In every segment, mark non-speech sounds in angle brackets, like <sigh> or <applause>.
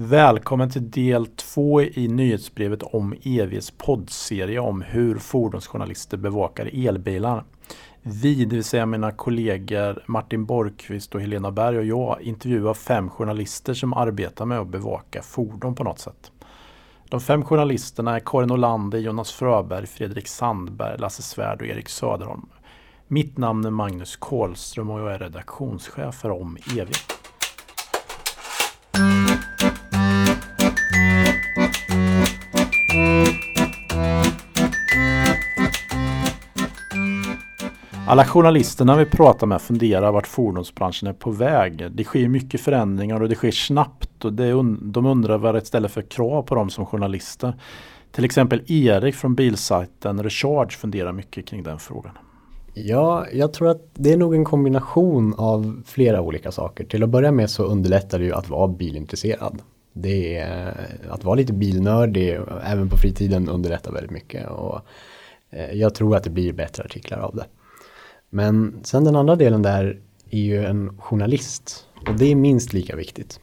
Välkommen till del två i nyhetsbrevet om EVs poddserie om hur fordonsjournalister bevakar elbilar. Vi, det vill säga mina kollegor Martin Borgqvist och Helena Berg och jag intervjuar fem journalister som arbetar med att bevaka fordon på något sätt. De fem journalisterna är Karin Olander, Jonas Fröberg, Fredrik Sandberg, Lasse Svärd och Erik Söderholm. Mitt namn är Magnus Karlström och jag är redaktionschef för Om EV. Alla journalisterna vi pratar med funderar vart fordonsbranschen är på väg. Det sker mycket förändringar och det sker snabbt. Och det un de undrar vad det ställer för krav på dem som journalister. Till exempel Erik från bilsajten Recharge funderar mycket kring den frågan. Ja, jag tror att det är nog en kombination av flera olika saker. Till att börja med så underlättar det ju att vara bilintresserad. Det är, att vara lite bilnördig även på fritiden underlättar väldigt mycket. Och eh, jag tror att det blir bättre artiklar av det. Men sen den andra delen där är ju en journalist och det är minst lika viktigt.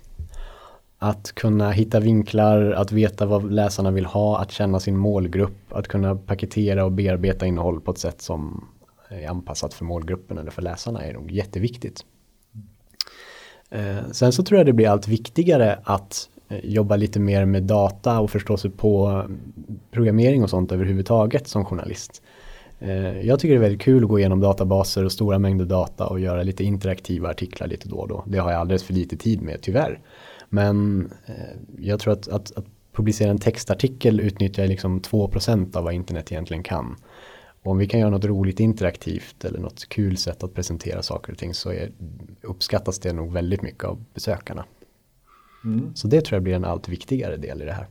Att kunna hitta vinklar, att veta vad läsarna vill ha, att känna sin målgrupp, att kunna paketera och bearbeta innehåll på ett sätt som är anpassat för målgruppen eller för läsarna är nog jätteviktigt. Eh, sen så tror jag det blir allt viktigare att eh, jobba lite mer med data och förstå sig på eh, programmering och sånt överhuvudtaget som journalist. Eh, jag tycker det är väldigt kul att gå igenom databaser och stora mängder data och göra lite interaktiva artiklar lite då och då. Det har jag alldeles för lite tid med tyvärr. Men eh, jag tror att, att, att publicera en textartikel utnyttjar liksom 2% av vad internet egentligen kan. Och om vi kan göra något roligt interaktivt eller något kul sätt att presentera saker och ting så är, uppskattas det nog väldigt mycket av besökarna. Mm. Så det tror jag blir en allt viktigare del i det här.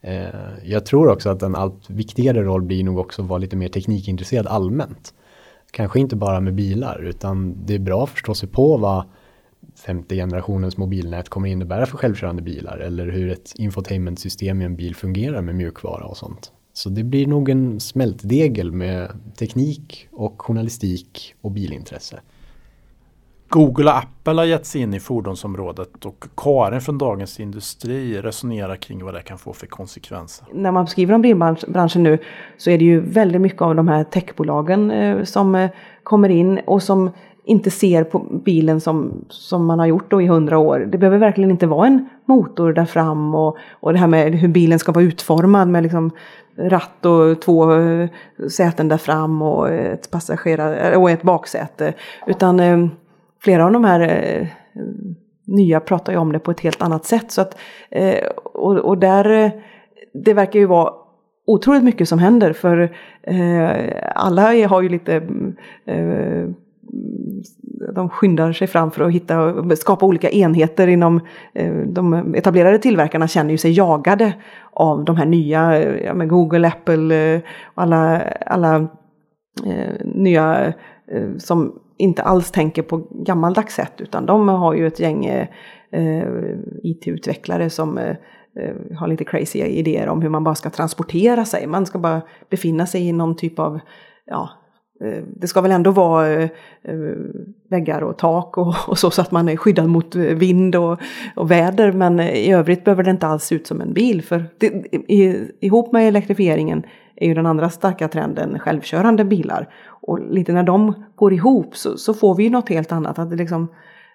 Eh, jag tror också att en allt viktigare roll blir nog också att vara lite mer teknikintresserad allmänt. Kanske inte bara med bilar utan det är bra att förstå sig på vad femte generationens mobilnät kommer innebära för självkörande bilar eller hur ett infotainmentsystem i en bil fungerar med mjukvara och sånt. Så det blir nog en smältdegel med teknik och journalistik och bilintresse. Google och Apple har gett sig in i fordonsområdet och Karin från Dagens Industri resonerar kring vad det kan få för konsekvenser. När man skriver om bilbranschen nu så är det ju väldigt mycket av de här techbolagen eh, som eh, kommer in och som inte ser på bilen som, som man har gjort då i hundra år. Det behöver verkligen inte vara en motor där fram och, och det här med hur bilen ska vara utformad med liksom ratt och två eh, säten där fram och ett passagerare och ett baksäte. Utan flera av de här eh, nya pratar ju om det på ett helt annat sätt. Så att, eh, och, och där, eh, det verkar ju vara otroligt mycket som händer för eh, alla har ju lite eh, de skyndar sig fram för att hitta, skapa olika enheter inom eh, de etablerade tillverkarna känner ju sig jagade av de här nya, eh, ja, Google, Apple och alla, alla nya som inte alls tänker på gammaldags sätt utan de har ju ett gäng eh, eh IT-utvecklare som eh, eh, har lite crazy idéer om hur man bara ska transportera sig. Man ska bara befinna sig i någon typ av, ja, Eh, det ska väl ändå vara eh, eh, väggar och tak och, <laughs> och, så, så att man är skyddad mot vind och, och väder. Men i övrigt behöver det inte alls se ut som en bil. För det, i, ihop med elektrifieringen är ju den andra starka trenden självkörande bilar. Och lite när de går ihop så, så får vi ju något helt annat. Att det, liksom,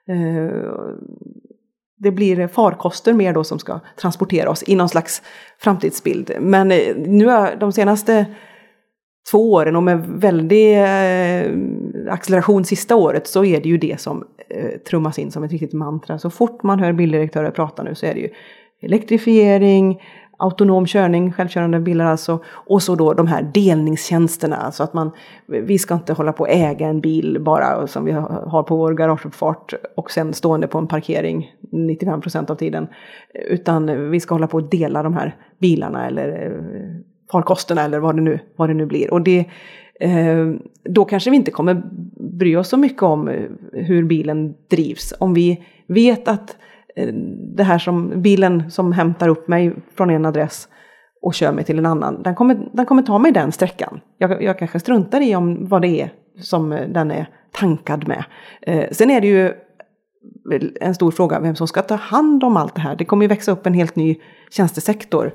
eh, det blir farkoster mer då som ska transportera oss i någon slags framtidsbild. Men nu är de senaste två åren och med väldig eh, acceleration sista året så är det ju det som eh, trummas in som ett riktigt mantra. Så fort man hör bildirektörer prata nu så är det ju elektrifiering, autonom körning, självkörande bilar alltså. Och så då de här delningstjänsterna, alltså att man, vi ska inte hålla på att äga en bil bara som vi har på vår garageuppfart och sen stående på en parkering 95 procent av tiden. Utan vi ska hålla på att dela de här bilarna eller eh, farkosterna eller vad det nu, vad det nu blir. Och det, eh, då kanske vi inte kommer bry oss så mycket om eh, hur bilen drivs. Om vi vet att eh, det här som bilen som hämtar upp mig från en adress och kör mig till en annan, den kommer, den kommer ta mig den sträckan. Jag, jag kanske struntar i om vad det är som eh, den är tankad med. Eh, sen är det ju en stor fråga vem som ska ta hand om allt det här. Det kommer ju växa upp en helt ny tjänstesektor.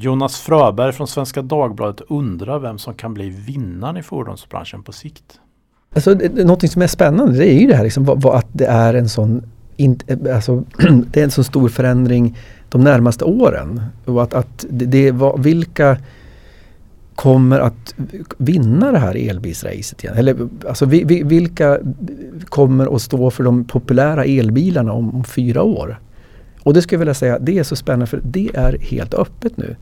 Jonas Fröberg från Svenska Dagbladet undrar vem som kan bli vinnaren i fordonsbranschen på sikt. Alltså, någonting som är spännande det är ju det här liksom, vad, vad, att det är en sån in, eh, alltså, <clears throat> det är en så stor förändring de närmaste åren. Och att, att det, det var, vilka kommer att vinna det här elbilsracet igen? Eller alltså vilka kommer att stå för de populära elbilarna om, om, fyra år? Och det skulle jag vilja säga, det är så spännande för det är helt öppet nu.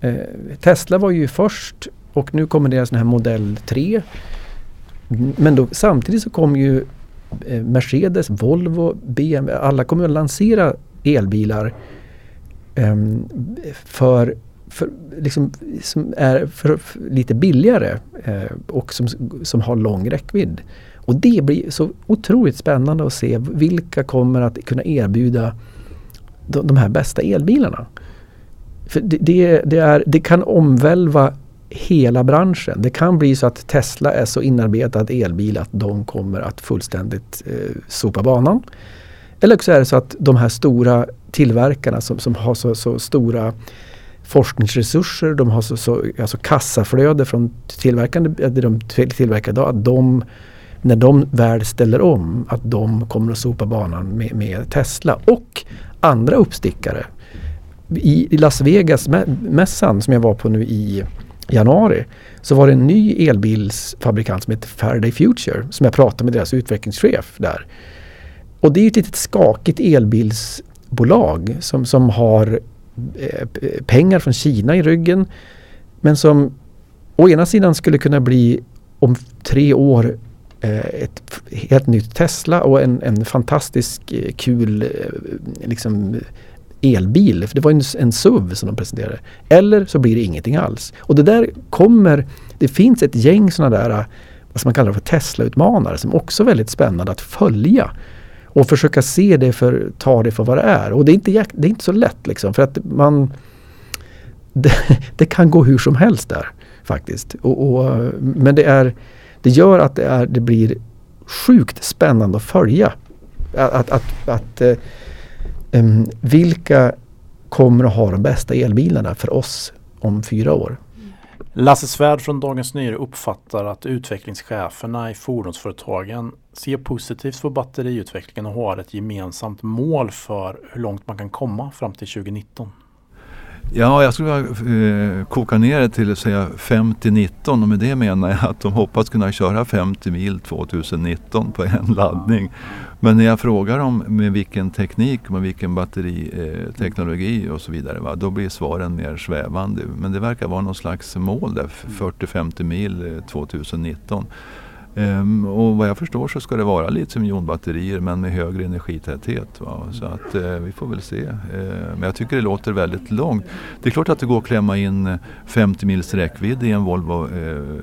Eh, Tesla var ju först och nu kommer deras den här modell 3. Men då, samtidigt så kommer ju eh, Mercedes, Volvo, BMW, alla kommer att lansera elbilar eh, för för, liksom, som är för, för lite billigare eh, och som, som har lång räckvidd. Och det blir så otroligt spännande att se vilka kommer att kunna erbjuda de, de här bästa elbilarna. För det, det, det, är, det kan omvälva hela branschen. Det kan bli så att Tesla är så inarbetad elbil att de kommer att fullständigt eh, sopa banan. Eller också är det så att de här stora tillverkarna som, som har så, så stora forskningsresurser, de har så, så, alltså kassaflöde från tillverkande, det de tillverkar idag, att de när de väl ställer om, att de kommer att sopa banan med, med Tesla och andra uppstickare. I, I Las Vegas-mässan som jag var på nu i januari så var det en ny elbilsfabrikant som heter Faraday Future som jag pratade med deras utvecklingschef där. Och det är ett litet skakigt elbilsbolag som, som har Eh, pengar från Kina i ryggen. Men som å ena sidan skulle kunna bli om tre år Eh, ett helt nytt Tesla och en, en fantastisk eh, kul eh, liksom, elbil. För det var en, en SUV som de presenterade. Eller så blir det ingenting alls. Och det där kommer, det finns ett gäng sådana där, vad ska man kalla det för Tesla-utmanare som också är väldigt spännande att följa. Och försöka se det för, ta det för vad det är. Och det är inte, det är inte så lätt liksom för att man <laughs> det, det kan gå hur som helst där faktiskt. Och, och, men det, är, det gör att det, är, det blir sjukt spännande att följa. Att, att, att, um, vilka kommer att ha de bästa elbilarna för oss om fyra år? Lasse Svärd från Dagens Nyheter uppfattar att utvecklingscheferna i fordonsföretagen ser positivt på batteriutvecklingen och har ett gemensamt mål för hur långt man kan komma fram till 2019. Ja, jag skulle vilja eh, koka ner det till att säga 50-19 och med det menar jag att de hoppas kunna köra 50 mil 2019 på en laddning. Men när jag frågar dem med vilken teknik, med vilken batteriteknologi och så vidare, va, då blir svaren mer svävande. Men det verkar vara någon slags mål där, 40-50 mil 2019. Um, och vad jag förstår så ska det vara litiumjonbatterier men med högre energitäthet. Va? Så att uh, vi får väl se. Uh, men jag tycker det låter väldigt långt. Det är klart att det går att klämma in 50 mils räckvidd i en Volvo uh,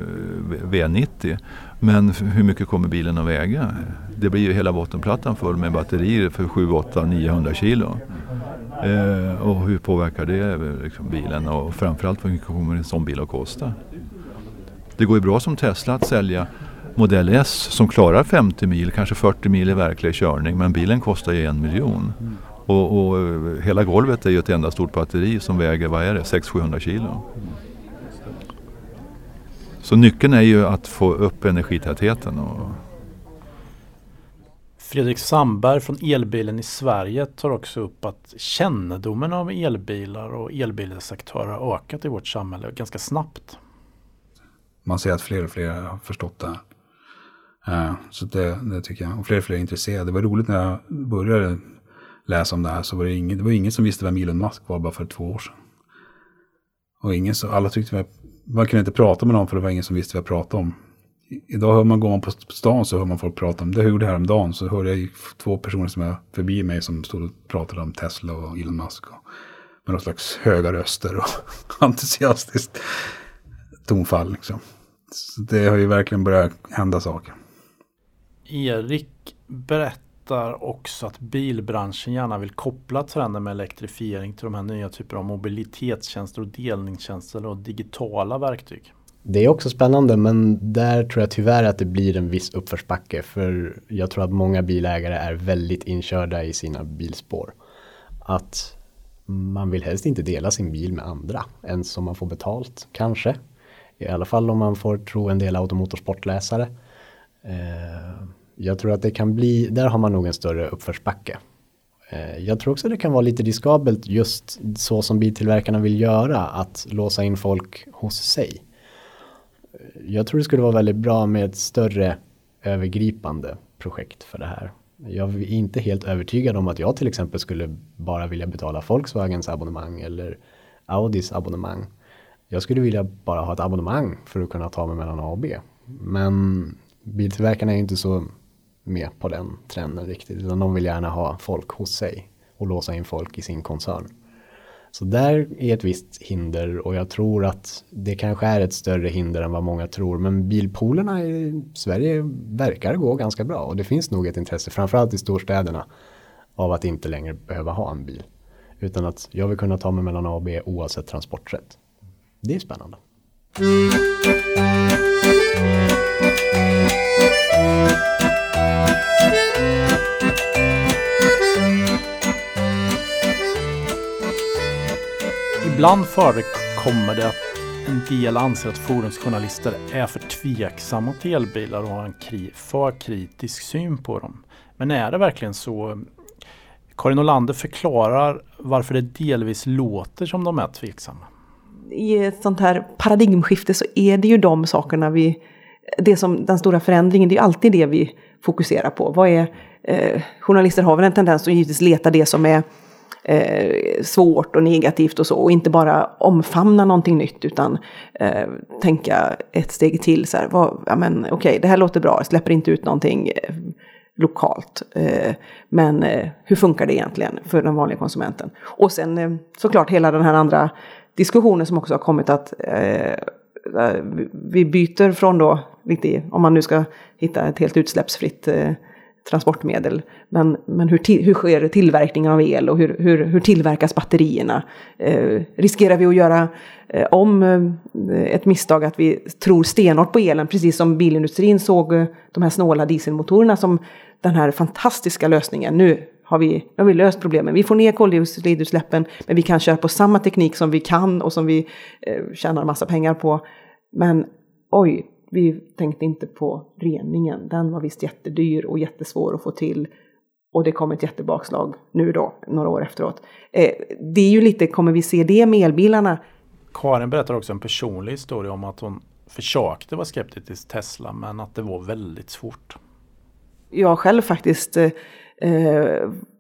V90. Men hur mycket kommer bilen att väga? Det blir ju hela bottenplattan full med batterier för 7, 8, 900 kilo. Ehm, och hur påverkar det liksom, bilen och framförallt hur mycket kommer en sån bil att kosta? Det går ju bra som Tesla att sälja Modell S som klarar 50 mil, kanske 40 mil i verklig körning men bilen kostar ju en miljon. Mm. Och, och, hela golvet är ju ett enda stort batteri som väger, vad är det, 600-700 kilo. Så nyckeln är ju att få upp energitätheten. Och... Fredrik Sandberg från Elbilen i Sverige tar också upp att kännedomen om elbilar och elbilsaktörer har ökat i vårt samhälle ganska snabbt. Man ser att fler och fler har förstått det. Eh, så det, det, tycker jag. Och fler och fler är intresserade. Det var roligt när jag började läsa om det här så var det ingen, det var ingen som visste vem Elon Musk var bara för två år sedan. Och ingen så, alla tyckte att man kunde inte prata med någon för det var ingen som visste vad jag pratade om. Idag hör man, går man på stan så hör man folk prata om, det jag gjorde häromdagen så hörde jag två personer som är förbi mig som stod och pratade om Tesla och Elon Musk. Och, med någon slags höga röster och <laughs> entusiastiskt tonfall liksom. Så det har ju verkligen börjat hända saker. Erik berättar också att bilbranschen gärna vill koppla trenden med elektrifiering till de här nya typerna av mobilitetstjänster och delningstjänster och digitala verktyg. Det är också spännande men där tror jag tyvärr att det blir en viss uppförsbacke för jag tror att många bilägare är väldigt inkörda i sina bilspår. Att man vill helst inte dela sin bil med andra ens om man får betalt kanske. I alla fall om man får tro en del automotorsportläsare. Eh, jag tror att det kan bli, där har man nog en större uppförsbacke. Eh, jag tror också det kan vara lite riskabelt just så som biltillverkarna vill göra, att låsa in folk hos sig. Eh, jag tror det skulle vara väldigt bra med ett större övergripande projekt för det här. Jag är inte helt övertygad om att jag till exempel skulle bara vilja betala Volkswagens abonnemang eller Audis abonnemang. Jag skulle vilja bara ha ett abonnemang för att kunna ta mig mellan A och B. Men biltillverkarna är inte så med på den trenden riktigt. Utan de vill gärna ha folk hos sig och låsa in folk i sin koncern. Så där är ett visst hinder och jag tror att det kanske är ett större hinder än vad många tror. Men bilpoolerna i Sverige verkar gå ganska bra och det finns nog ett intresse, framförallt i storstäderna, av att inte längre behöva ha en bil. Utan att jag vill kunna ta mig mellan A och B oavsett transportsätt. Det är spännande. Ibland förekommer det att en del anser att fordonsjournalister är för tveksamma till elbilar och har en kri för kritisk syn på dem. Men är det verkligen så? Karin Olander förklarar varför det delvis låter som de är tveksamma. I ett sånt här paradigmskifte så är det ju de sakerna vi, det som den stora förändringen, det är alltid det vi fokuserar på. Vad är, eh, journalister har väl en tendens att givetvis leta det som är eh, svårt och negativt och så. Och inte bara omfamna någonting nytt utan eh, tänka ett steg till. Så här, vad, ja, men, okej, okay, det här låter bra, jag släpper inte ut någonting eh, lokalt. Eh, men eh, hur funkar det egentligen för den vanliga konsumenten? Och sen eh, såklart hela den här andra diskussionen som också har kommit att eh, eh, vi byter från då, lite, om man nu ska hitta ett helt utsläppsfritt eh, transportmedel. Men, men hur, till, hur sker tillverkningen av el och hur, hur, hur tillverkas batterierna? Eh, riskerar vi att göra eh, om eh, ett misstag att vi tror stenhårt på elen, precis som bilindustrin såg eh, de här snåla dieselmotorerna som den här fantastiska lösningen. Nu har vi, nu har vi löst problemen. Vi får ner koldioxidutsläppen, men vi kan köra på samma teknik som vi kan och som vi eh, tjänar massa pengar på. Men oj, vi tänkte inte på reningen. Den var visst jättedyr och jättesvår att få till. Och det kom ett jättebakslag nu då, några år efteråt. Eh, det är ju lite, kommer vi se det med elbilarna? Karin berättar också en personlig historia om att hon försökte vara skeptisk till Tesla men att det var väldigt svårt. Jag själv faktiskt eh,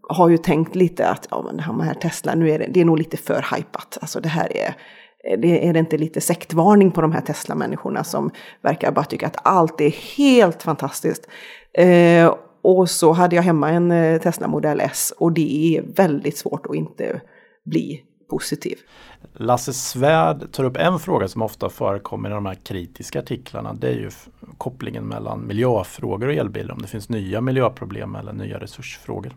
har ju tänkt lite att ja, men det här Tesla, nu är det, det är nog lite för hypat. Alltså det här är Eh, det är det inte lite sektvarning på de här Tesla-människorna som verkar bara tycka att allt är helt fantastiskt. Eh, och så hade jag hemma en eh, Tesla Model S och det är väldigt svårt att inte bli positiv. Lasse Svärd tar upp en fråga som ofta förekommer i de här kritiska artiklarna. Det är ju kopplingen mellan miljöfrågor och elbilar. Om det finns nya miljöproblem eller nya resursfrågor.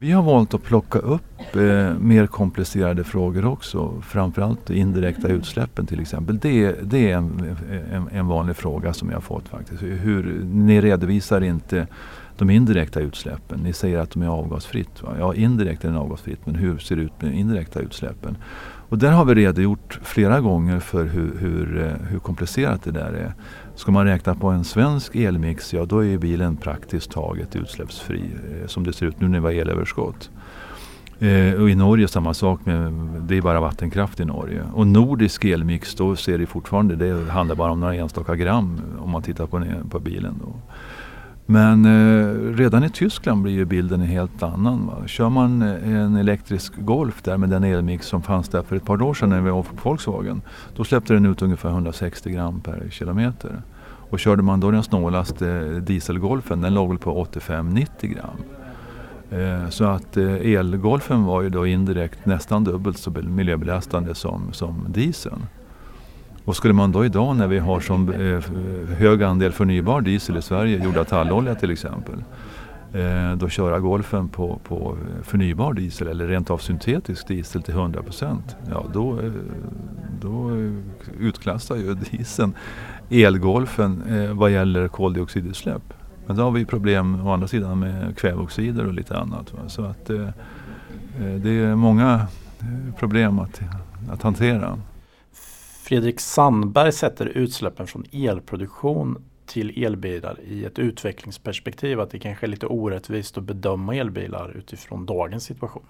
Vi har valt att plocka upp eh, mer komplicerade frågor också. Framförallt indirekta utsläppen till exempel. Det, det är en, en, en, vanlig fråga som jag har fått faktiskt. Hur, ni redovisar inte de indirekta utsläppen. Ni säger att de är avgasfritt. Va? Ja, indirekt är den avgasfritt men hur ser det ut med de indirekta utsläppen? Och där har vi redogjort flera gånger för hur, hur, eh, hur komplicerat det där är. Ska man räkna på en svensk elmix, ja då är bilen praktiskt taget utsläppsfri eh, som det ser ut nu när vi har elöverskott. Eh, och i Norge samma sak, med, det är bara vattenkraft i Norge. Och nordisk elmix, då ser det fortfarande, det handlar bara om några enstaka gram om man tittar på, på bilen. Då. Men eh, redan i Tyskland blir ju bilden en helt annan. Va? Kör man eh, en elektrisk Golf där med den elmix som fanns där för ett par år sedan när vi var på Volkswagen. Då släppte den ut ungefär 160 gram per kilometer. Och körde man då den snålaste eh, dieselgolfen, den låg väl på 85-90 gram. Eh, så att eh, elgolfen var ju då indirekt nästan dubbelt så miljöbelastande som, som dieseln. Och skulle man då idag när vi har som eh, hög andel förnybar diesel i Sverige, gjorda tallolja till exempel, eh, då köra golfen på, på förnybar diesel eller rent av syntetisk diesel till 100 procent, ja då, eh, då utklassar ju dieseln elgolfen vad gäller koldioxidutsläpp. Men då har vi problem å andra sidan med kväveoxider och lite annat. Va? Så att det är många problem att, att hantera. Fredrik Sandberg sätter utsläppen från elproduktion till elbilar i ett utvecklingsperspektiv att det kanske är lite orättvist att bedöma elbilar utifrån dagens situation.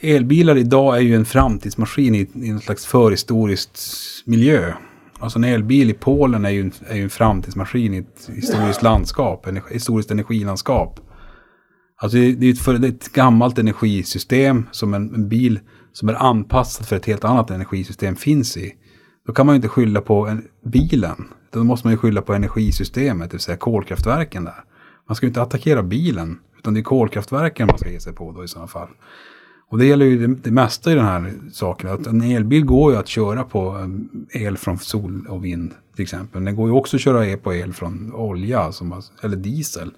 Elbilar idag är ju en framtidsmaskin i, i en slags förhistoriskt miljö. Alltså en elbil i Polen är ju en, är ju en framtidsmaskin i ett historiskt landskap, en, historiskt energilandskap. Alltså det, är ett, för, det är ett gammalt energisystem som en, en bil som är anpassad för ett helt annat energisystem finns i. Då kan man ju inte skylla på en, bilen. Då måste man ju skylla på energisystemet, det vill säga kolkraftverken där. Man ska ju inte attackera bilen, utan det är kolkraftverken man ska ge sig på då i sådana fall. Och det gäller ju det, det mesta i den här saken. Att en elbil går ju att köra på um, el från sol och vind till exempel. Den går ju också att köra på el från olja som, eller diesel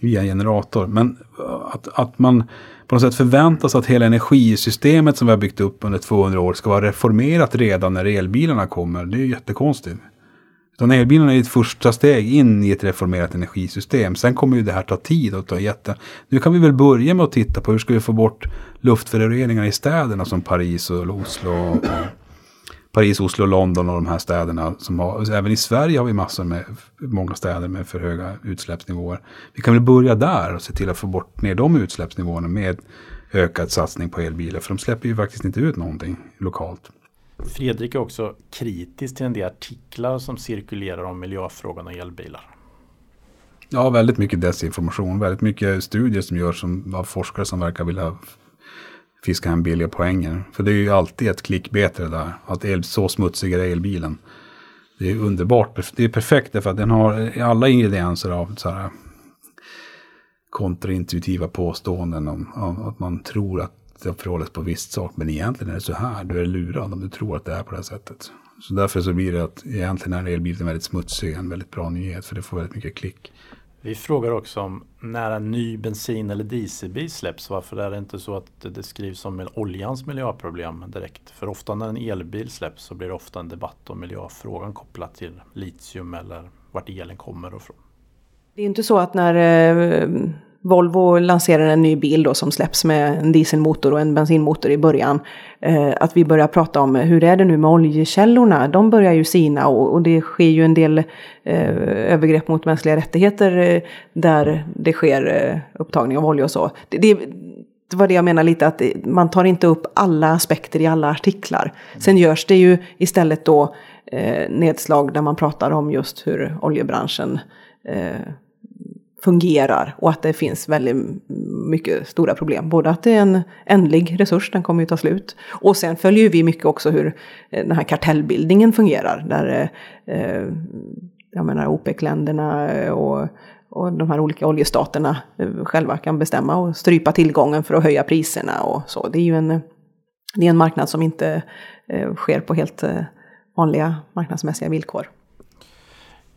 via generator. Men uh, att, att man på något sätt förväntas att hela energisystemet som vi har byggt upp under 200 år ska vara reformerat redan när elbilarna kommer. Det är ju jättekonstigt. Utan elbilarna är ett första steg in i ett reformerat energisystem. Sen kommer ju det här ta tid och ta jätte... Nu kan vi väl börja med att titta på hur ska vi få bort luftföroreningar i städerna som Paris och Oslo. Och Paris, Oslo, London och de här städerna. Som har, även i Sverige har vi massor med, många städer med för höga utsläppsnivåer. Vi kan väl börja där och se till att få bort ner de utsläppsnivåerna med ökad satsning på elbilar. För de släpper ju faktiskt inte ut någonting lokalt. Fredrik är också kritisk till en del artiklar som cirkulerar om miljöfrågan och elbilar. Ja, väldigt mycket desinformation, väldigt mycket studier som görs av forskare som verkar vilja fiska hem billiga poänger. För det är ju alltid ett klickbete det där, att el, så smutsig är elbilen. Det är underbart, det är perfekt därför att den har eh, alla ingredienser av så här kontraintuitiva påståenden om, om att man tror att det förhåller sig på visst sak. Men egentligen är det så här, du är lurad om du tror att det är på det här sättet. Så därför så blir det att egentligen är elbilen väldigt smutsig en väldigt bra nyhet för det får väldigt mycket klick. Vi frågar också om när en ny bensin eller dieselbil släpps. Varför är det inte så att det skrivs om oljans miljöproblem direkt? För ofta när en elbil släpps så blir det ofta en debatt om miljöfrågan kopplat till litium eller vart elen kommer ifrån. Det är inte så att när eh, Volvo lanserar en ny bil då som släpps med en dieselmotor och en bensinmotor i början. Eh, att vi börjar prata om eh, hur är det nu med oljekällorna? De börjar ju sina och, och det sker ju en del eh, övergrepp mot mänskliga rättigheter eh, där det sker eh, upptagning av olja och så. Det, det, det var det jag menar lite att man tar inte upp alla aspekter i alla artiklar. Sen görs det ju istället då eh, nedslag där man pratar om just hur oljebranschen eh, fungerar och att det finns väldigt mycket stora problem. Både att det är en ändlig resurs, den kommer ju ta slut. Och sen följer vi mycket också hur eh, den här kartellbildningen fungerar. Där eh, jag menar OPEC-länderna eh, och, och de här olika oljestaterna eh, själva kan bestämma och strypa tillgången för att höja priserna och så. Det är ju en, det är en marknad som inte sker på helt vanliga marknadsmässiga villkor.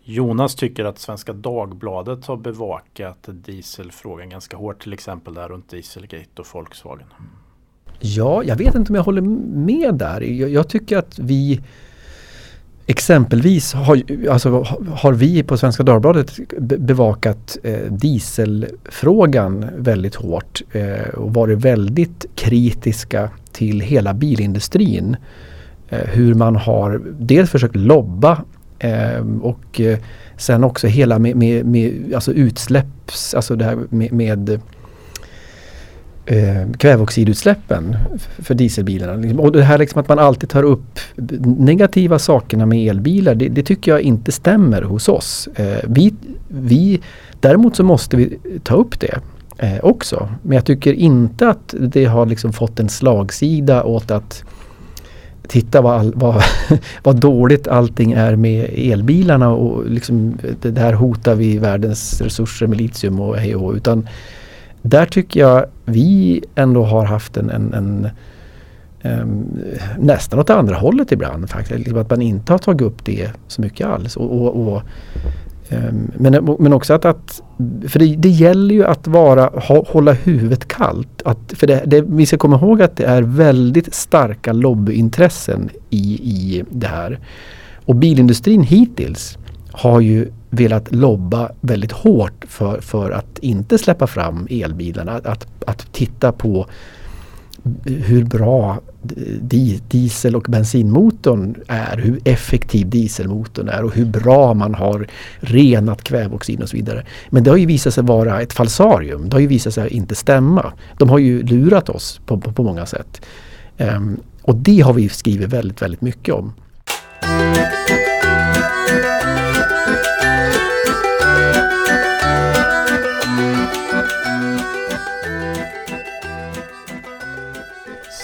Jonas tycker att Svenska Dagbladet har bevakat dieselfrågan ganska hårt till exempel där runt Dieselgate och Volkswagen. Ja, jag vet inte om jag håller med där. Jag, jag tycker att vi Exempelvis har, alltså, har vi på Svenska Dagbladet bevakat eh, dieselfrågan väldigt hårt eh, och varit väldigt kritiska till hela bilindustrin. Eh, hur man har dels försökt lobba Ehm, och eh, sen också hela med, med, med alltså utsläpps, alltså det här med, med eh, kväveoxidutsläppen för dieselbilarna. Liksom. Och det här liksom att man alltid tar upp negativa sakerna med elbilar, det, det tycker jag inte stämmer hos oss. Eh, vi, vi, däremot så måste vi ta upp det eh, också. Men jag tycker inte att det har liksom fått en slagsida åt att titta vad, vad, <laughs> vad dåligt allting är med elbilarna och liksom det där hotar vi världens resurser med litium och hej och Utan där tycker jag vi ändå har haft en, en, en um, nästan åt andra hållet ibland faktiskt. Liksom att man inte har tagit upp det så mycket alls. Och, och, och Ehm, men, men också att, att för det, det, gäller ju att vara, hålla huvudet kallt. Att, för det, det, vi ska komma ihåg att det är väldigt starka lobbyintressen i, i det här. Och bilindustrin hittills har ju velat lobba väldigt hårt för, för att inte släppa fram elbilarna. Att, att titta på hur bra diesel och bensinmotorn är, hur effektiv dieselmotorn är och hur bra man har renat kväveoxid och så vidare. Men det har ju visat sig vara ett falsarium. Det har ju visat sig inte stämma. De har ju lurat oss på, på, på många sätt. Um, och det har vi skrivit väldigt, väldigt mycket om.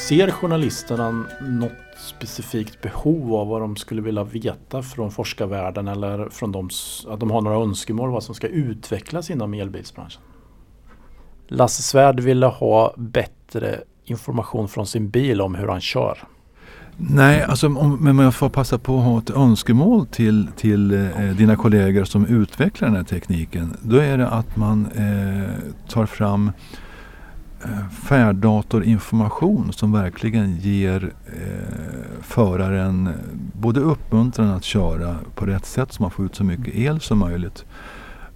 Ser journalisterna något specifikt behov av vad de skulle vilja veta från forskarvärlden eller från de, att de har några önskemål vad som ska utvecklas inom elbilsbranschen? Lasse Svärd ville ha bättre information från sin bil om hur han kör. Nej, alltså, om, men jag får passa på att ha ett önskemål till, till eh, dina kollegor som utvecklar den här tekniken. Då är det att man eh, tar fram Eh, färddatorinformation som verkligen ger eh, föraren både uppmuntran att köra på rätt sätt så man får ut så mycket el som möjligt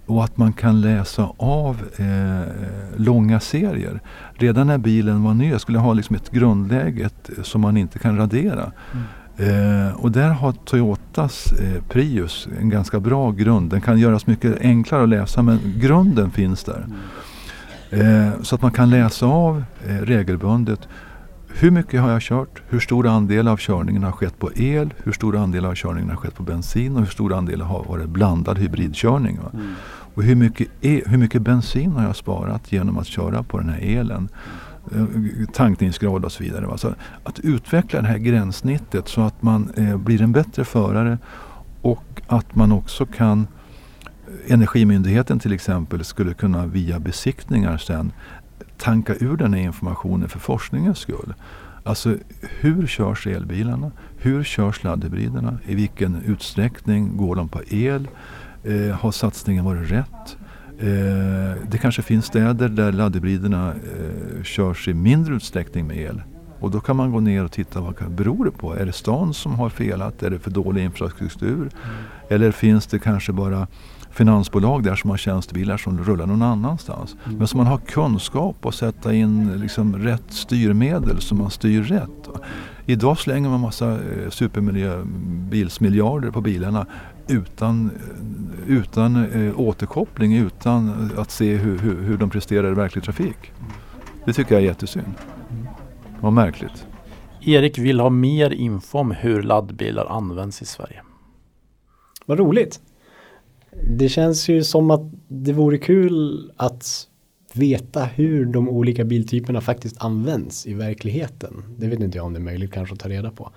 och att man kan läsa av eh, långa serier. Redan när bilen var ny, jag skulle ha liksom ett grundläge som man inte kan radera. Mm. Eh, och där har Toyotas eh, Prius en ganska bra grund. Den kan göras mycket enklare att läsa men grunden finns där. Mm. Eh, så att man kan läsa av eh, regelbundet hur mycket har jag kört? Hur stor andel av körningen har skett på el? Hur stor andel av körningen har skett på bensin? Och hur stor andel har varit blandad hybridkörning? Mm. Och hur mycket, e hur mycket bensin har jag sparat genom att köra på den här elen? Eh, tankningsgrad och så vidare. Alltså att utveckla det här gränssnittet så att man eh, blir en bättre förare och att man också kan Energimyndigheten till exempel skulle kunna via besiktningar sen tanka ur den här informationen för forskningens skull. Alltså hur körs elbilarna? Hur körs laddhybriderna? I vilken utsträckning går de på el? Eh, har satsningen varit rätt? Eh, det kanske finns städer där laddhybriderna eh, körs i mindre utsträckning med el. Och då kan man gå ner och titta vad det beror det på. Är det stan som har felat? Är det för dålig infrastruktur? Mm. Eller finns det kanske bara finansbolag där som har tjänstebilar som rullar någon annanstans. Mm. Men som man har kunskap att sätta in liksom rätt styrmedel så man styr rätt. Idag slänger man massa eh, supermiljöbilsmiljarder på bilarna utan, eh, utan eh, återkoppling, utan att se hur, hur, hur de presterar i verklig trafik. Det tycker jag är jättesynd. Vad märkligt. Erik vill ha mer info om hur laddbilar används i Sverige. Vad roligt. Det känns ju som att det vore kul att veta hur de olika biltyperna faktiskt används i verkligheten. Det vet inte jag om det är möjligt kanske att ta reda på.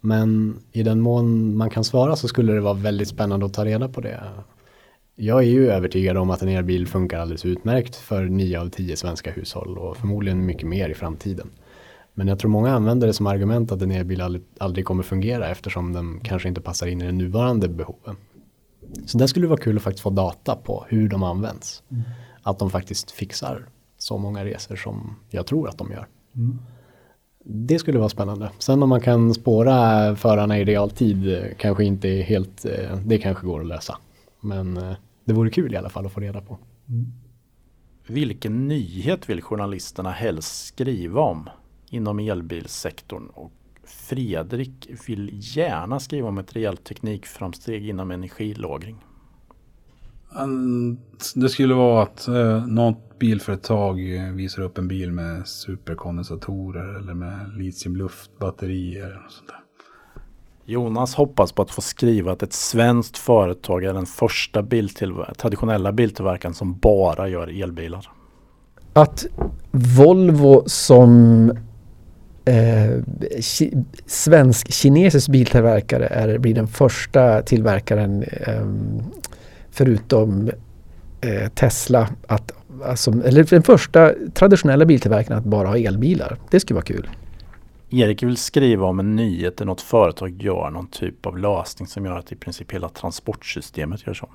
Men i den mån man kan svara så skulle det vara väldigt spännande att ta reda på det. Jag är ju övertygad om att en elbil funkar alldeles utmärkt för 9 av 10 svenska hushåll och förmodligen mycket mer i framtiden. Men jag tror många använder det som argument att en elbil aldrig, aldrig kommer fungera eftersom den kanske inte passar in i den nuvarande behoven. Så där skulle det vara kul att faktiskt få data på hur de används. Mm. Att de faktiskt fixar så många resor som jag tror att de gör. Mm. Det skulle vara spännande. Sen om man kan spåra förarna i realtid kanske inte är helt, eh, det kanske går att lösa. Men eh, det vore kul i alla fall att få reda på. Mm. Vilken nyhet vill journalisterna helst skriva om inom elbilssektorn och Fredrik vill gärna skriva om ett rejält teknikframsteg inom energilagring. Det skulle vara att eh, något bilföretag visar upp en bil med superkondensatorer eller med litiumluftbatterier. Och sånt där. Jonas hoppas på att få skriva att ett svenskt företag är den första biltillver traditionella biltillverkaren som bara gör elbilar. Att Volvo som eh, svensk-kinesisk biltillverkare är, blir den första tillverkaren eh, förutom eh, Tesla att alltså, eller den första traditionella biltillverkaren att bara ha elbilar. Det skulle vara kul. Erik vill skriva om en nyhet där något företag gör någon typ av lösning som gör att i princip hela transportsystemet görs om.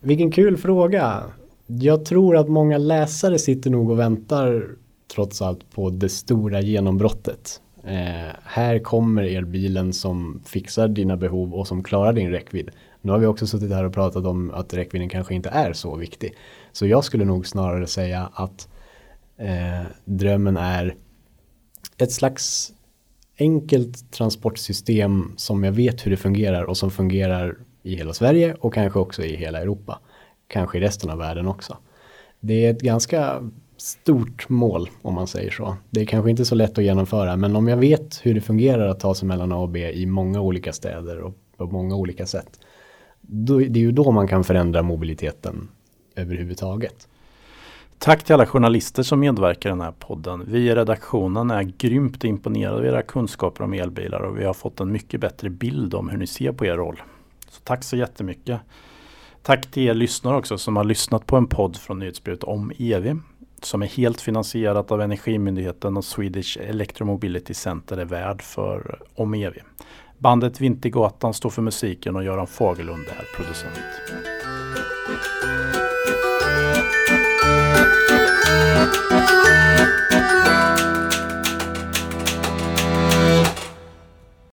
Vilken kul fråga. Jag tror att många läsare sitter nog och väntar trots allt på det stora genombrottet. Eh, här kommer elbilen som fixar dina behov och som klarar din räckvidd. Nu har vi också suttit här och pratat om att räckvidden kanske inte är så viktig. Så jag skulle nog snarare säga att eh, drömmen är ett slags enkelt transportsystem som jag vet hur det fungerar och som fungerar i hela Sverige och kanske också i hela Europa. Kanske i resten av världen också. Det är ett ganska stort mål om man säger så. Det är kanske inte så lätt att genomföra men om jag vet hur det fungerar att ta sig mellan A och B i många olika städer och på många olika sätt. Då, det är ju då man kan förändra mobiliteten överhuvudtaget. Tack till alla journalister som medverkar i den här podden. Vi i redaktionen är grymt imponerade av era kunskaper om elbilar och vi har fått en mycket bättre bild om hur ni ser på er roll. Så tack så jättemycket. Tack till er lyssnare också som har lyssnat på en podd från Nyhetsbrevet om EV som är helt finansierat av Energimyndigheten och Swedish Electromobility Center är värd för Omevi. Bandet Vintergatan står för musiken och Göran Fagerlund är producent.